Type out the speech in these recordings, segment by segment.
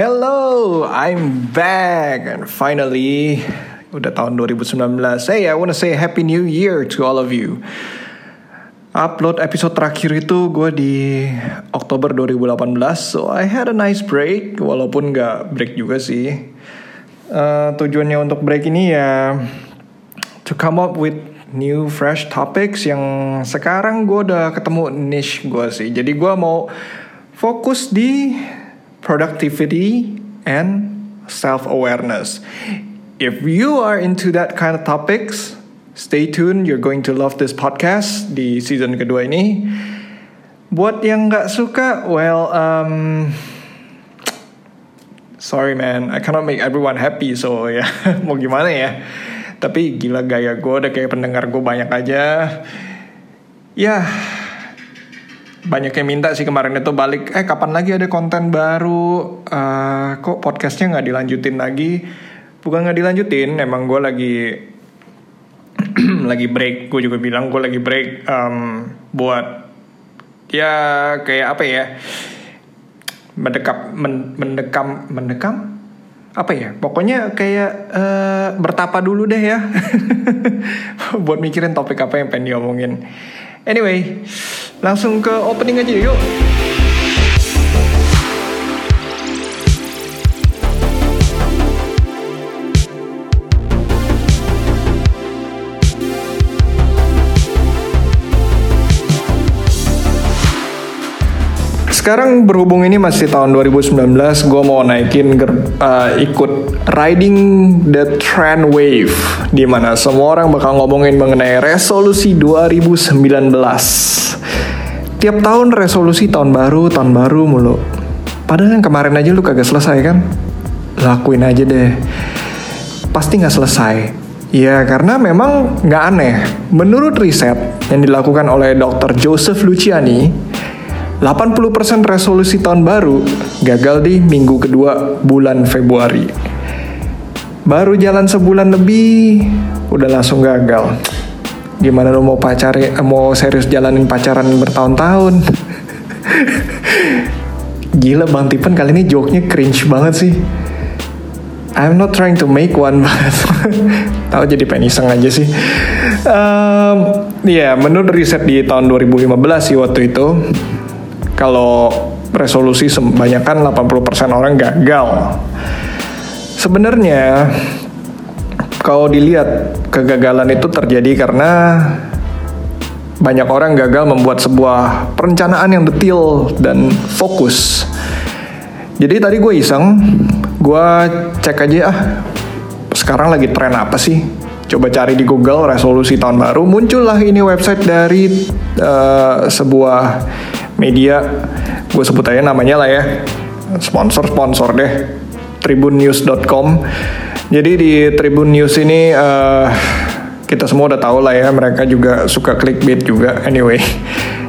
Hello, I'm back and finally udah tahun 2019. Hey, I wanna say Happy New Year to all of you. Upload episode terakhir itu gue di Oktober 2018, so I had a nice break, walaupun gak break juga sih. Uh, tujuannya untuk break ini ya to come up with new fresh topics yang sekarang gue udah ketemu niche gue sih. Jadi gue mau fokus di productivity, and self awareness. If you are into that kind of topics, stay tuned. You're going to love this podcast di season kedua ini. Buat yang nggak suka, well, um, sorry man, I cannot make everyone happy. So ya, mau gimana ya? Tapi gila gaya gue udah kayak pendengar gue banyak aja. Ya, banyak yang minta sih kemarin itu balik eh kapan lagi ada konten baru? Uh, kok podcastnya nggak dilanjutin lagi? Bukan nggak dilanjutin emang gue lagi lagi break. Gue juga bilang gue lagi break um, buat ya kayak apa ya mendekap men, mendekam mendekam? Apa ya? Pokoknya kayak uh, bertapa dulu deh ya. Buat mikirin topik apa yang pengen diomongin. Anyway Langsung ke opening aja yuk. Sekarang berhubung ini masih tahun 2019, gue mau naikin uh, ikut riding the trend wave, di mana semua orang bakal ngomongin mengenai resolusi 2019 tiap tahun resolusi tahun baru tahun baru mulu padahal yang kemarin aja lu kagak selesai kan lakuin aja deh pasti nggak selesai Ya karena memang nggak aneh. Menurut riset yang dilakukan oleh Dr. Joseph Luciani, 80% resolusi tahun baru gagal di minggu kedua bulan Februari. Baru jalan sebulan lebih, udah langsung gagal gimana lo mau pacari mau serius jalanin pacaran bertahun-tahun? Gila bang Tipen kali ini joke-nya cringe banget sih. I'm not trying to make one banget. Tahu jadi peniseng aja sih. Um, ya yeah, menurut riset di tahun 2015 sih waktu itu kalau resolusi sebanyakan 80% orang gagal. Sebenarnya kalau dilihat kegagalan itu terjadi karena banyak orang gagal membuat sebuah perencanaan yang detail dan fokus. Jadi tadi gue iseng, gue cek aja ah, sekarang lagi tren apa sih? Coba cari di Google resolusi tahun baru, muncullah ini website dari uh, sebuah media, gue sebut aja namanya lah ya, sponsor-sponsor deh, tribunnews.com jadi di Tribun News ini uh, kita semua udah tahu lah ya mereka juga suka clickbait juga anyway.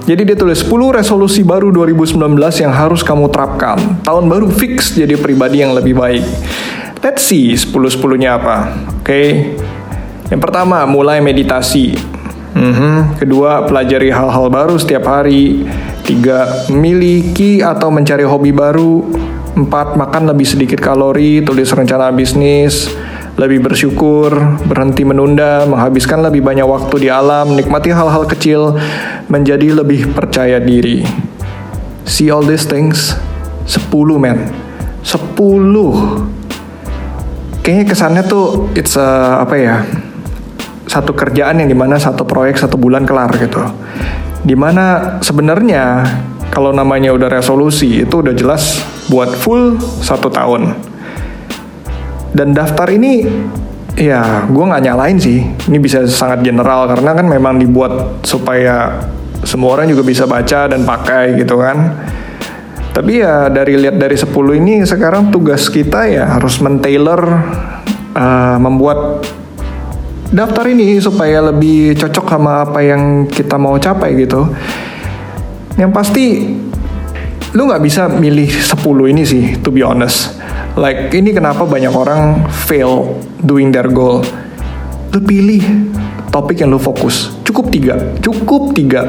Jadi dia tulis 10 resolusi baru 2019 yang harus kamu terapkan. Tahun baru fix jadi pribadi yang lebih baik. Let's see 10-10-nya apa. Oke. Okay. Yang pertama, mulai meditasi. Mm -hmm. Kedua, pelajari hal-hal baru setiap hari. Tiga, miliki atau mencari hobi baru. Empat, makan lebih sedikit kalori, tulis rencana bisnis, lebih bersyukur, berhenti menunda, menghabiskan lebih banyak waktu di alam, nikmati hal-hal kecil, menjadi lebih percaya diri. See all these things? 10 men. 10. Kayaknya kesannya tuh it's a, apa ya? Satu kerjaan yang di mana satu proyek satu bulan kelar gitu. Di mana sebenarnya kalau namanya udah resolusi itu udah jelas buat full satu tahun. Dan daftar ini ya gue nggak nyalain sih. Ini bisa sangat general karena kan memang dibuat supaya semua orang juga bisa baca dan pakai gitu kan. Tapi ya dari lihat dari 10 ini sekarang tugas kita ya harus mentailor uh, membuat daftar ini supaya lebih cocok sama apa yang kita mau capai gitu. Yang pasti lu nggak bisa milih 10 ini sih to be honest. Like ini kenapa banyak orang fail doing their goal. Lu pilih topik yang lu fokus. Cukup tiga, cukup tiga.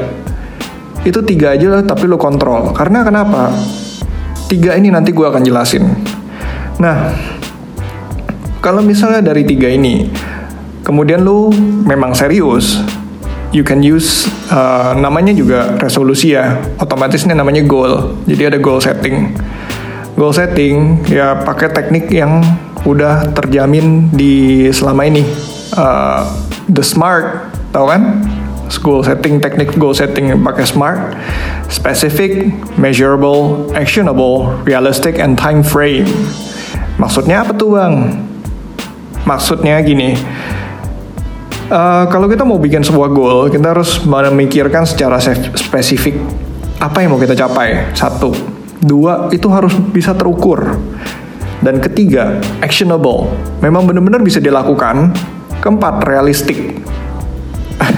Itu tiga aja lah tapi lu kontrol. Karena kenapa? Tiga ini nanti gue akan jelasin. Nah, kalau misalnya dari tiga ini, kemudian lu memang serius, you can use uh, namanya juga resolusi ya, otomatis namanya goal. Jadi ada goal setting. Goal setting ya pakai teknik yang udah terjamin di selama ini. Uh, the smart, tau kan? Goal setting, teknik goal setting pakai smart, specific, measurable, actionable, realistic, and time frame. Maksudnya apa tuh bang? Maksudnya gini, uh, kalau kita mau bikin sebuah goal, kita harus memikirkan secara spesifik apa yang mau kita capai. Satu, dua itu harus bisa terukur. Dan ketiga, actionable. Memang benar-benar bisa dilakukan. Keempat, realistik.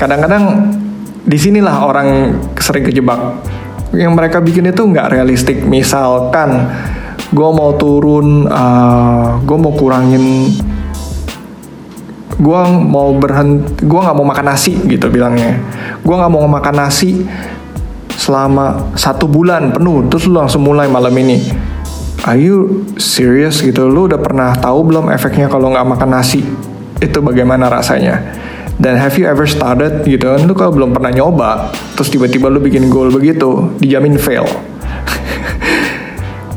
Kadang-kadang di sinilah orang sering kejebak. Yang mereka bikin itu nggak realistik. Misalkan gue mau turun, uh, eh, gue mau kurangin gue mau berhenti gue nggak mau makan nasi gitu bilangnya. Gue nggak mau makan nasi selama satu bulan penuh. Terus lu langsung mulai malam ini. Are you serious gitu? Lu udah pernah tahu belum efeknya kalau nggak makan nasi? Itu bagaimana rasanya? Dan have you ever started gitu? Kan lu kalau belum pernah nyoba terus tiba-tiba lu bikin goal begitu dijamin fail.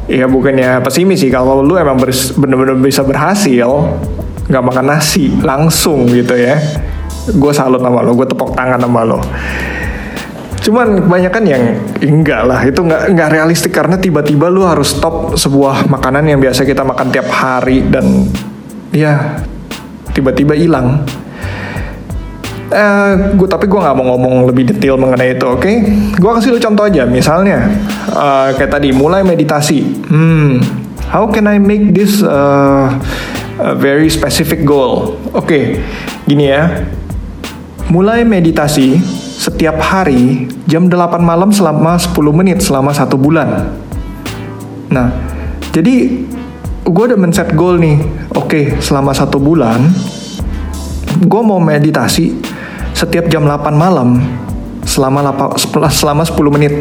Ya bukannya pesimis sih. Kalau lu emang bener-bener bisa berhasil nggak makan nasi langsung gitu ya gue salut sama lo gue tepok tangan sama lo cuman kebanyakan yang enggak lah itu nggak nggak realistik karena tiba-tiba lu harus stop sebuah makanan yang biasa kita makan tiap hari dan ya tiba-tiba hilang eh, gue tapi gue nggak mau ngomong lebih detail mengenai itu, oke? Okay? Gue kasih lu contoh aja, misalnya uh, kayak tadi mulai meditasi. Hmm, how can I make this uh, a very specific goal. Oke, okay, gini ya. Mulai meditasi setiap hari jam 8 malam selama 10 menit selama satu bulan. Nah, jadi gue udah men-set goal nih. Oke, okay, selama satu bulan gue mau meditasi setiap jam 8 malam selama 8, selama 10 menit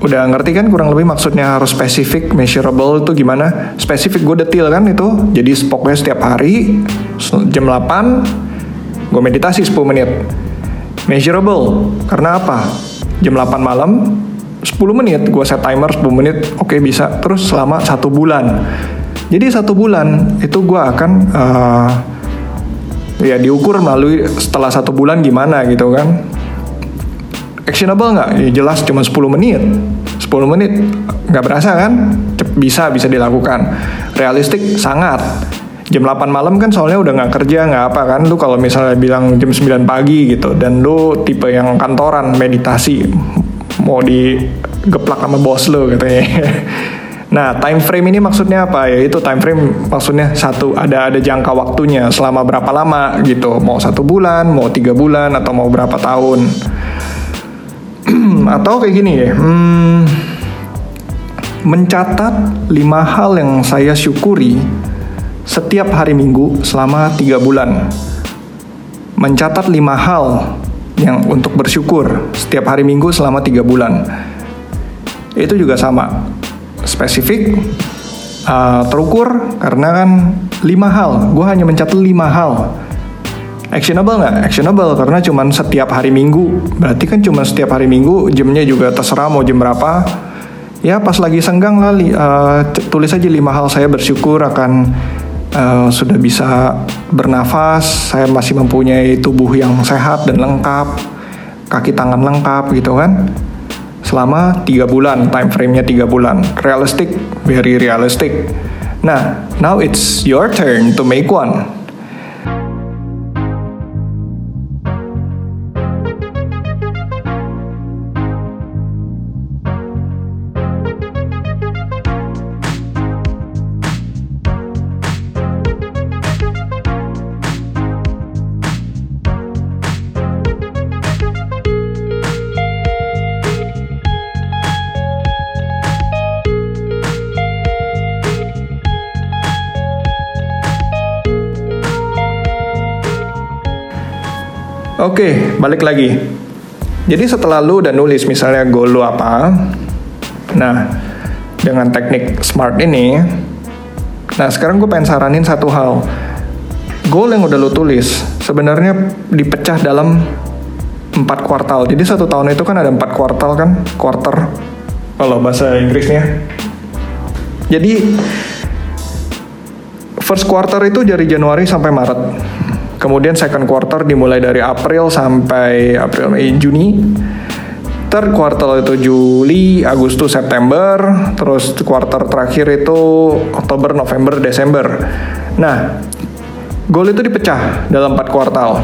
udah ngerti kan kurang lebih maksudnya harus spesifik, measurable itu gimana? Spesifik gue detail kan itu. Jadi pokoknya setiap hari jam 8 gue meditasi 10 menit. Measurable karena apa? Jam 8 malam 10 menit gue set timer 10 menit oke okay, bisa terus selama satu bulan. Jadi satu bulan itu gue akan uh, ya diukur melalui setelah satu bulan gimana gitu kan actionable nggak? Ya jelas cuma 10 menit. 10 menit nggak berasa kan? Bisa bisa dilakukan. Realistik sangat. Jam 8 malam kan soalnya udah nggak kerja nggak apa kan lu kalau misalnya bilang jam 9 pagi gitu dan lu tipe yang kantoran meditasi mau digeplak sama bos lu katanya. Nah, time frame ini maksudnya apa? Ya itu time frame maksudnya satu ada ada jangka waktunya selama berapa lama gitu. Mau satu bulan, mau tiga bulan, atau mau berapa tahun. atau kayak gini ya hmm, mencatat lima hal yang saya syukuri setiap hari minggu selama tiga bulan. Mencatat lima hal yang untuk bersyukur setiap hari minggu selama tiga bulan. Itu juga sama. Spesifik uh, terukur karena kan lima hal. Gue hanya mencatat lima hal actionable nggak? Actionable karena cuma setiap hari Minggu. Berarti kan cuma setiap hari Minggu jamnya juga terserah mau jam berapa. Ya pas lagi senggang lah uh, tulis aja lima hal saya bersyukur akan uh, sudah bisa bernafas, saya masih mempunyai tubuh yang sehat dan lengkap, kaki tangan lengkap gitu kan. Selama tiga bulan, time frame-nya tiga bulan. Realistic, very realistic. Nah, now it's your turn to make one. Oke, balik lagi. Jadi setelah lu udah nulis misalnya goal lu apa, nah dengan teknik SMART ini. Nah sekarang gue pengen saranin satu hal. Goal yang udah lo tulis sebenarnya dipecah dalam empat kuartal. Jadi satu tahun itu kan ada empat kuartal kan, quarter kalau bahasa Inggrisnya. Jadi first quarter itu dari Januari sampai Maret. Kemudian second quarter dimulai dari April sampai April Mei Juni. Third quarter itu Juli, Agustus, September, terus quarter terakhir itu Oktober, November, Desember. Nah, goal itu dipecah dalam 4 kuartal.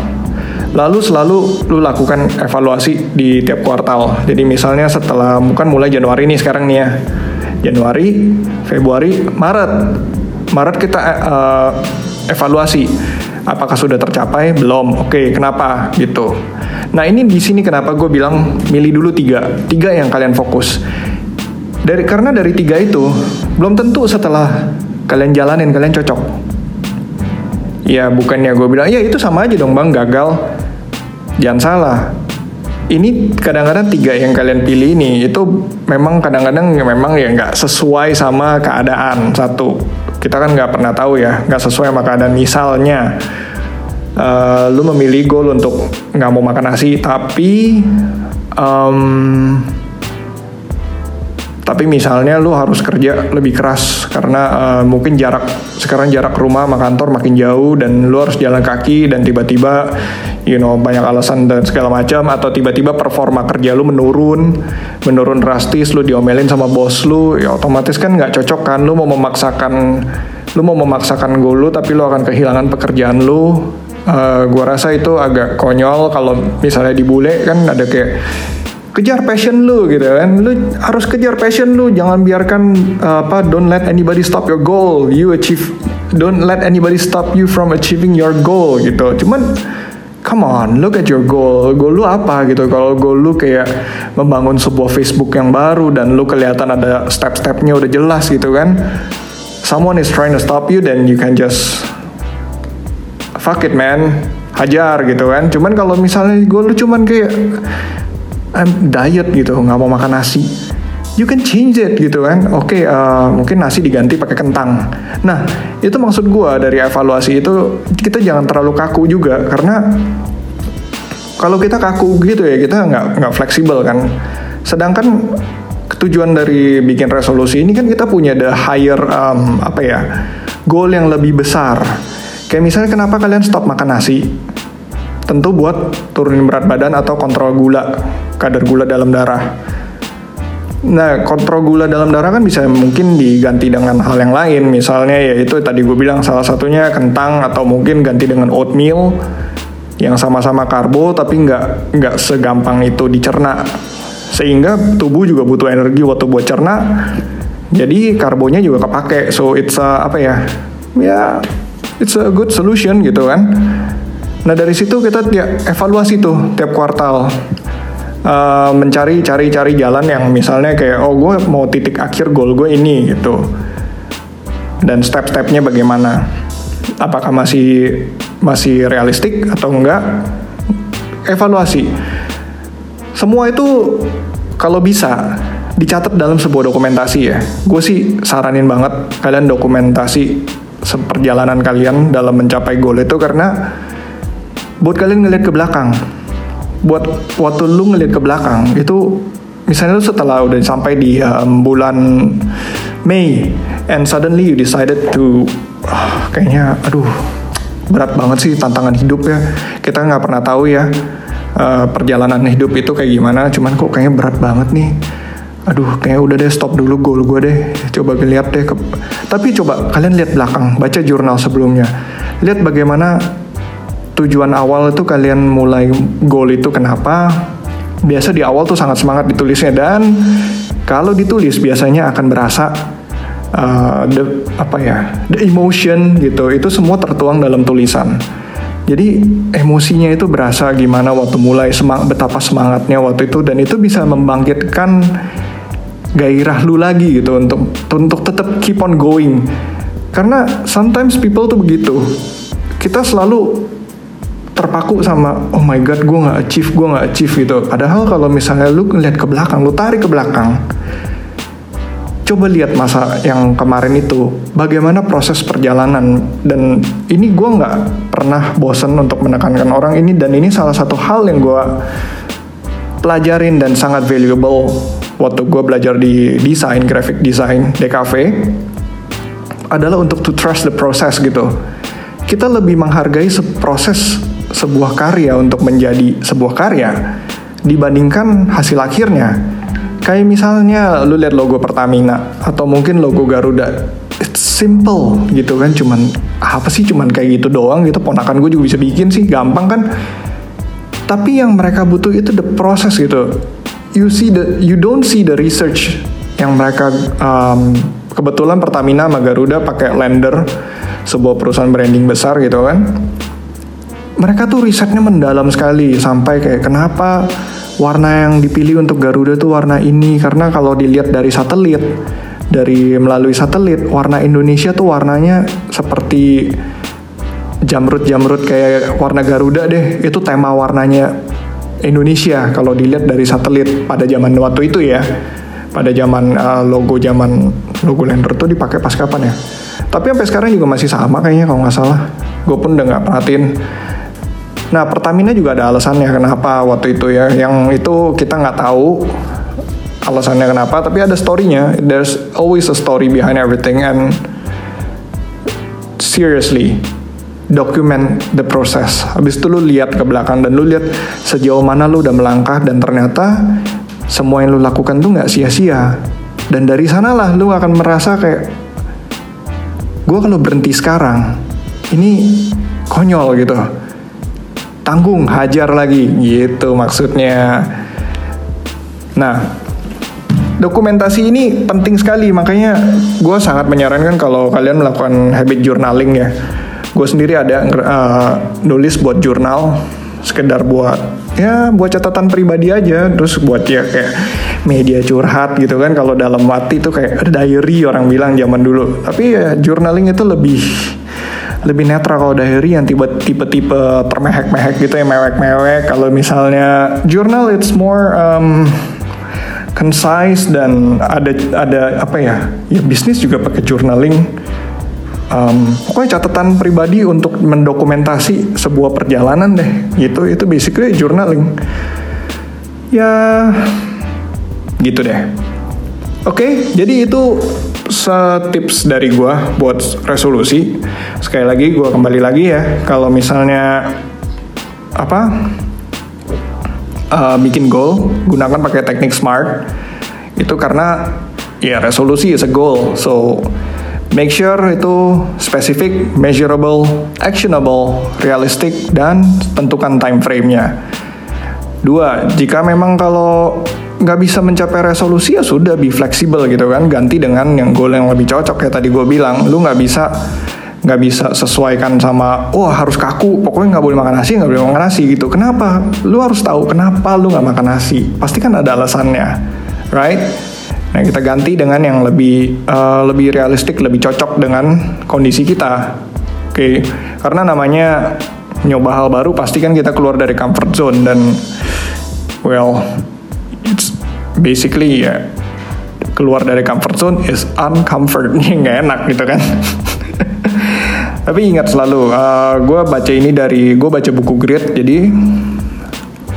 Lalu selalu lu lakukan evaluasi di tiap kuartal. Jadi misalnya setelah bukan mulai Januari nih sekarang nih ya. Januari, Februari, Maret. Maret kita uh, evaluasi apakah sudah tercapai belum. Oke, kenapa gitu. Nah ini di sini kenapa gue bilang milih dulu tiga, tiga yang kalian fokus. Dari karena dari tiga itu belum tentu setelah kalian jalanin kalian cocok. Ya bukannya gue bilang ya itu sama aja dong bang gagal. Jangan salah. Ini kadang-kadang tiga yang kalian pilih ini itu memang kadang-kadang memang ya nggak sesuai sama keadaan satu. Kita kan nggak pernah tahu ya nggak sesuai sama keadaan. Misalnya uh, lu memilih goal untuk nggak mau makan nasi tapi um, tapi misalnya lu harus kerja lebih keras karena uh, mungkin jarak sekarang jarak rumah sama kantor makin jauh dan lu harus jalan kaki dan tiba-tiba you know banyak alasan dan segala macam atau tiba-tiba performa kerja lu menurun menurun drastis lu diomelin sama bos lu ya otomatis kan nggak cocok kan. Lu mau memaksakan lu mau memaksakan goal lu tapi lu akan kehilangan pekerjaan lu. Uh, gua rasa itu agak konyol kalau misalnya di bule kan ada kayak kejar passion lu gitu kan. Lu harus kejar passion lu. Jangan biarkan uh, apa don't let anybody stop your goal. You achieve don't let anybody stop you from achieving your goal gitu. Cuman come on look at your goal. Goal lu apa gitu? Kalau goal lu kayak membangun sebuah Facebook yang baru dan lu kelihatan ada step-stepnya udah jelas gitu kan someone is trying to stop you then you can just fuck it man. Hajar gitu kan. Cuman kalau misalnya gue lu cuman kayak I'm diet gitu nggak mau makan nasi. You can change it gitu kan. Oke okay, uh, mungkin nasi diganti pakai kentang. Nah itu maksud gue dari evaluasi itu kita jangan terlalu kaku juga karena kalau kita kaku gitu ya kita nggak nggak fleksibel kan. Sedangkan tujuan dari bikin resolusi ini kan kita punya the higher um, apa ya goal yang lebih besar. Kayak misalnya kenapa kalian stop makan nasi? Tentu buat turunin berat badan atau kontrol gula, kadar gula dalam darah. Nah, kontrol gula dalam darah kan bisa mungkin diganti dengan hal yang lain. Misalnya yaitu tadi gue bilang salah satunya kentang atau mungkin ganti dengan oatmeal yang sama-sama karbo tapi nggak nggak segampang itu dicerna. Sehingga tubuh juga butuh energi waktu buat cerna. Jadi karbonya juga kepake. So it's a, apa ya? Ya it's a good solution gitu kan. Nah dari situ kita ya, evaluasi tuh tiap kuartal. Uh, mencari cari cari jalan yang misalnya kayak oh gue mau titik akhir goal gue ini gitu. Dan step-stepnya bagaimana? Apakah masih masih realistik atau enggak? Evaluasi. Semua itu kalau bisa dicatat dalam sebuah dokumentasi ya. Gue sih saranin banget kalian dokumentasi perjalanan kalian dalam mencapai goal itu karena buat kalian ngeliat ke belakang buat waktu lu ngeliat ke belakang itu misalnya lu setelah udah sampai di um, bulan Mei and suddenly you decided to uh, kayaknya aduh berat banget sih tantangan hidup ya. Kita nggak pernah tahu ya uh, perjalanan hidup itu kayak gimana cuman kok kayaknya berat banget nih. Aduh kayak udah deh stop dulu goal gue deh. Coba lihat deh ke... tapi coba kalian lihat belakang baca jurnal sebelumnya. Lihat bagaimana tujuan awal itu kalian mulai goal itu kenapa? Biasa di awal tuh sangat semangat ditulisnya dan kalau ditulis biasanya akan berasa uh, the apa ya the emotion gitu. Itu semua tertuang dalam tulisan. Jadi emosinya itu berasa gimana waktu mulai semang betapa semangatnya waktu itu dan itu bisa membangkitkan gairah lu lagi gitu untuk untuk tetap keep on going. Karena sometimes people tuh begitu. Kita selalu terpaku sama oh my god gue nggak achieve gue nggak achieve gitu. Padahal kalau misalnya lu ngeliat ke belakang lu tarik ke belakang coba lihat masa yang kemarin itu bagaimana proses perjalanan. Dan ini gue nggak pernah bosan untuk menekankan orang ini dan ini salah satu hal yang gue pelajarin dan sangat valuable waktu gue belajar di desain graphic design DKV adalah untuk to trust the process gitu. Kita lebih menghargai proses sebuah karya untuk menjadi sebuah karya dibandingkan hasil akhirnya. Kayak misalnya lu lihat logo Pertamina atau mungkin logo Garuda. It's simple gitu kan, cuman apa sih cuman kayak gitu doang gitu. Ponakan gue juga bisa bikin sih, gampang kan. Tapi yang mereka butuh itu the process gitu. You see the you don't see the research yang mereka um, kebetulan Pertamina sama Garuda pakai lender sebuah perusahaan branding besar gitu kan mereka tuh risetnya mendalam sekali sampai kayak kenapa warna yang dipilih untuk Garuda tuh warna ini? Karena kalau dilihat dari satelit dari melalui satelit warna Indonesia tuh warnanya seperti jamrut-jamrut kayak warna Garuda deh. Itu tema warnanya Indonesia kalau dilihat dari satelit pada zaman waktu itu ya. Pada zaman uh, logo zaman logo Lander tuh dipakai pas kapan ya? Tapi sampai sekarang juga masih sama kayaknya kalau nggak salah. Gue pun udah nggak perhatiin Nah Pertamina juga ada alasannya kenapa waktu itu ya. Yang itu kita nggak tahu alasannya kenapa, tapi ada storynya. There's always a story behind everything and seriously document the process. Habis itu lu lihat ke belakang dan lu lihat sejauh mana lu udah melangkah dan ternyata semua yang lu lakukan tuh nggak sia-sia. Dan dari sanalah lu akan merasa kayak gue kalau berhenti sekarang ini konyol gitu tanggung hajar lagi. Gitu maksudnya. Nah dokumentasi ini penting sekali. Makanya gue sangat menyarankan kalau kalian melakukan habit journaling ya. Gue sendiri ada uh, nulis buat jurnal sekedar buat ya buat catatan pribadi aja. Terus buat ya kayak media curhat gitu kan. Kalau dalam mati itu kayak diary orang bilang zaman dulu. Tapi ya journaling itu lebih lebih netral kalau diary yang tipe tipe tipe termehek-mehek gitu ya mewek-mewek. Kalau misalnya journal it's more um, concise dan ada ada apa ya ya bisnis juga pakai journaling. Um, pokoknya catatan pribadi untuk mendokumentasi sebuah perjalanan deh gitu. Itu basically journaling. Ya gitu deh. Oke okay, jadi itu setips dari gue buat resolusi. Sekali lagi gue kembali lagi ya. Kalau misalnya apa uh, bikin goal gunakan pakai teknik smart. Itu karena ya resolusi is a goal. So make sure itu spesifik measurable actionable realistic dan tentukan time frame-nya. Dua jika memang kalau nggak bisa mencapai resolusi ya sudah be fleksibel gitu kan. Ganti dengan yang goal yang lebih cocok ya tadi gue bilang. Lu nggak bisa nggak bisa sesuaikan sama wah oh, harus kaku. Pokoknya nggak boleh makan nasi nggak boleh makan nasi gitu. Kenapa? Lu harus tahu kenapa lu nggak makan nasi. Pasti kan ada alasannya right? Nah kita ganti dengan yang lebih uh, lebih realistik lebih cocok dengan kondisi kita. Oke? Okay? karena namanya nyoba hal baru pasti kan kita keluar dari comfort zone dan well basically ya keluar dari comfort zone is uncomfortnya nggak enak gitu kan. Tapi ingat selalu uh, eh, gue baca ini dari gue baca buku grit jadi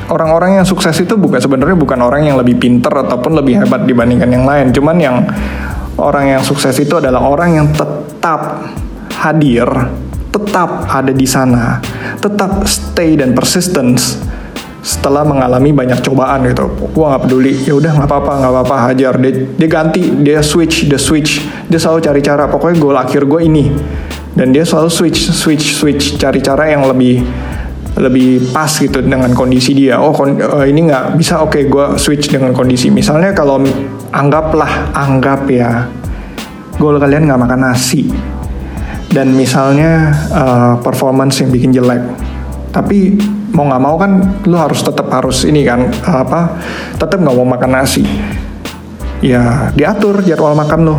orang-orang yang sukses itu bukan sebenarnya bukan orang yang lebih pinter ataupun lebih hebat dibandingkan yang lain. Cuman yang orang yang sukses itu adalah orang yang tetap hadir tetap ada di sana tetap stay dan persistence setelah mengalami banyak cobaan gitu. Gue nggak peduli. Ya udah nggak apa-apa nggak apa-apa hajar. Dia, dia ganti dia switch dia switch. Dia selalu cari cara. Pokoknya goal akhir gue ini. Dan dia selalu switch switch switch. Cari cara yang lebih lebih pas gitu dengan kondisi dia. Oh kon uh, ini nggak bisa. Oke okay, gue switch dengan kondisi. Misalnya kalau anggaplah anggap ya goal kalian nggak makan nasi. Dan misalnya uh, performance yang bikin jelek tapi mau nggak mau kan lu harus tetap harus ini kan apa tetap nggak mau makan nasi. Ya diatur jadwal makan lo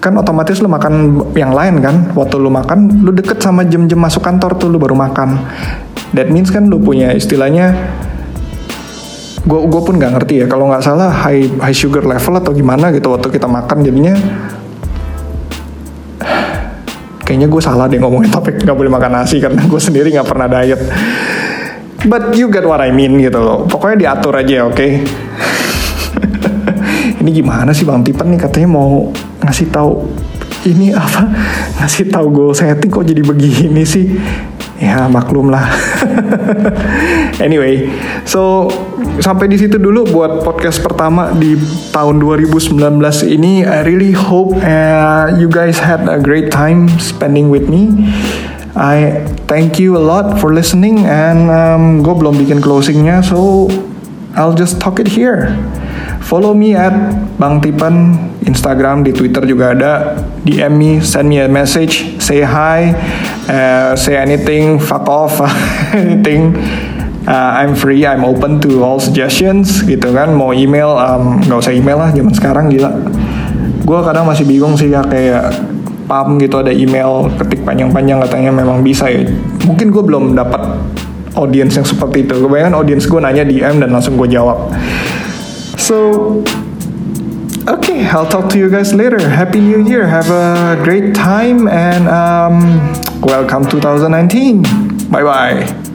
kan otomatis lu makan yang lain kan waktu lu makan lu deket sama jam-jam masuk kantor tuh lu baru makan. That means kan lu punya istilahnya gue gue pun nggak ngerti ya kalau nggak salah high high sugar level atau gimana gitu waktu kita makan jadinya kayaknya gue salah deh ngomongin topik nggak boleh makan nasi karena gue sendiri nggak pernah diet. But you get what I mean gitu loh. Pokoknya diatur aja oke? Okay? ini gimana sih bang Tipen nih? Katanya mau ngasih tahu ini apa? Ngasih tahu goal setting kok jadi begini sih? Ya maklum lah. Anyway so sampai di situ dulu buat podcast pertama di tahun 2019 ini. I really hope uh, you guys had a great time spending with me. I thank you a lot for listening and um, gue belum bikin closingnya so I'll just talk it here. Follow me at Bang Tipan. Instagram di Twitter juga ada. DM me send me a message say hi uh, say anything fuck off anything uh, I'm free I'm open to all suggestions gitu kan mau email um, nggak usah email lah zaman sekarang gila gue kadang masih bingung sih ya kayak pam gitu ada email ketik panjang-panjang katanya memang bisa ya mungkin gue belum dapat audiens yang seperti itu kebanyakan audiens gue nanya DM dan langsung gue jawab so Okay, I'll talk to you guys later. Happy New Year. Have a great time and um, welcome 2019. Bye bye.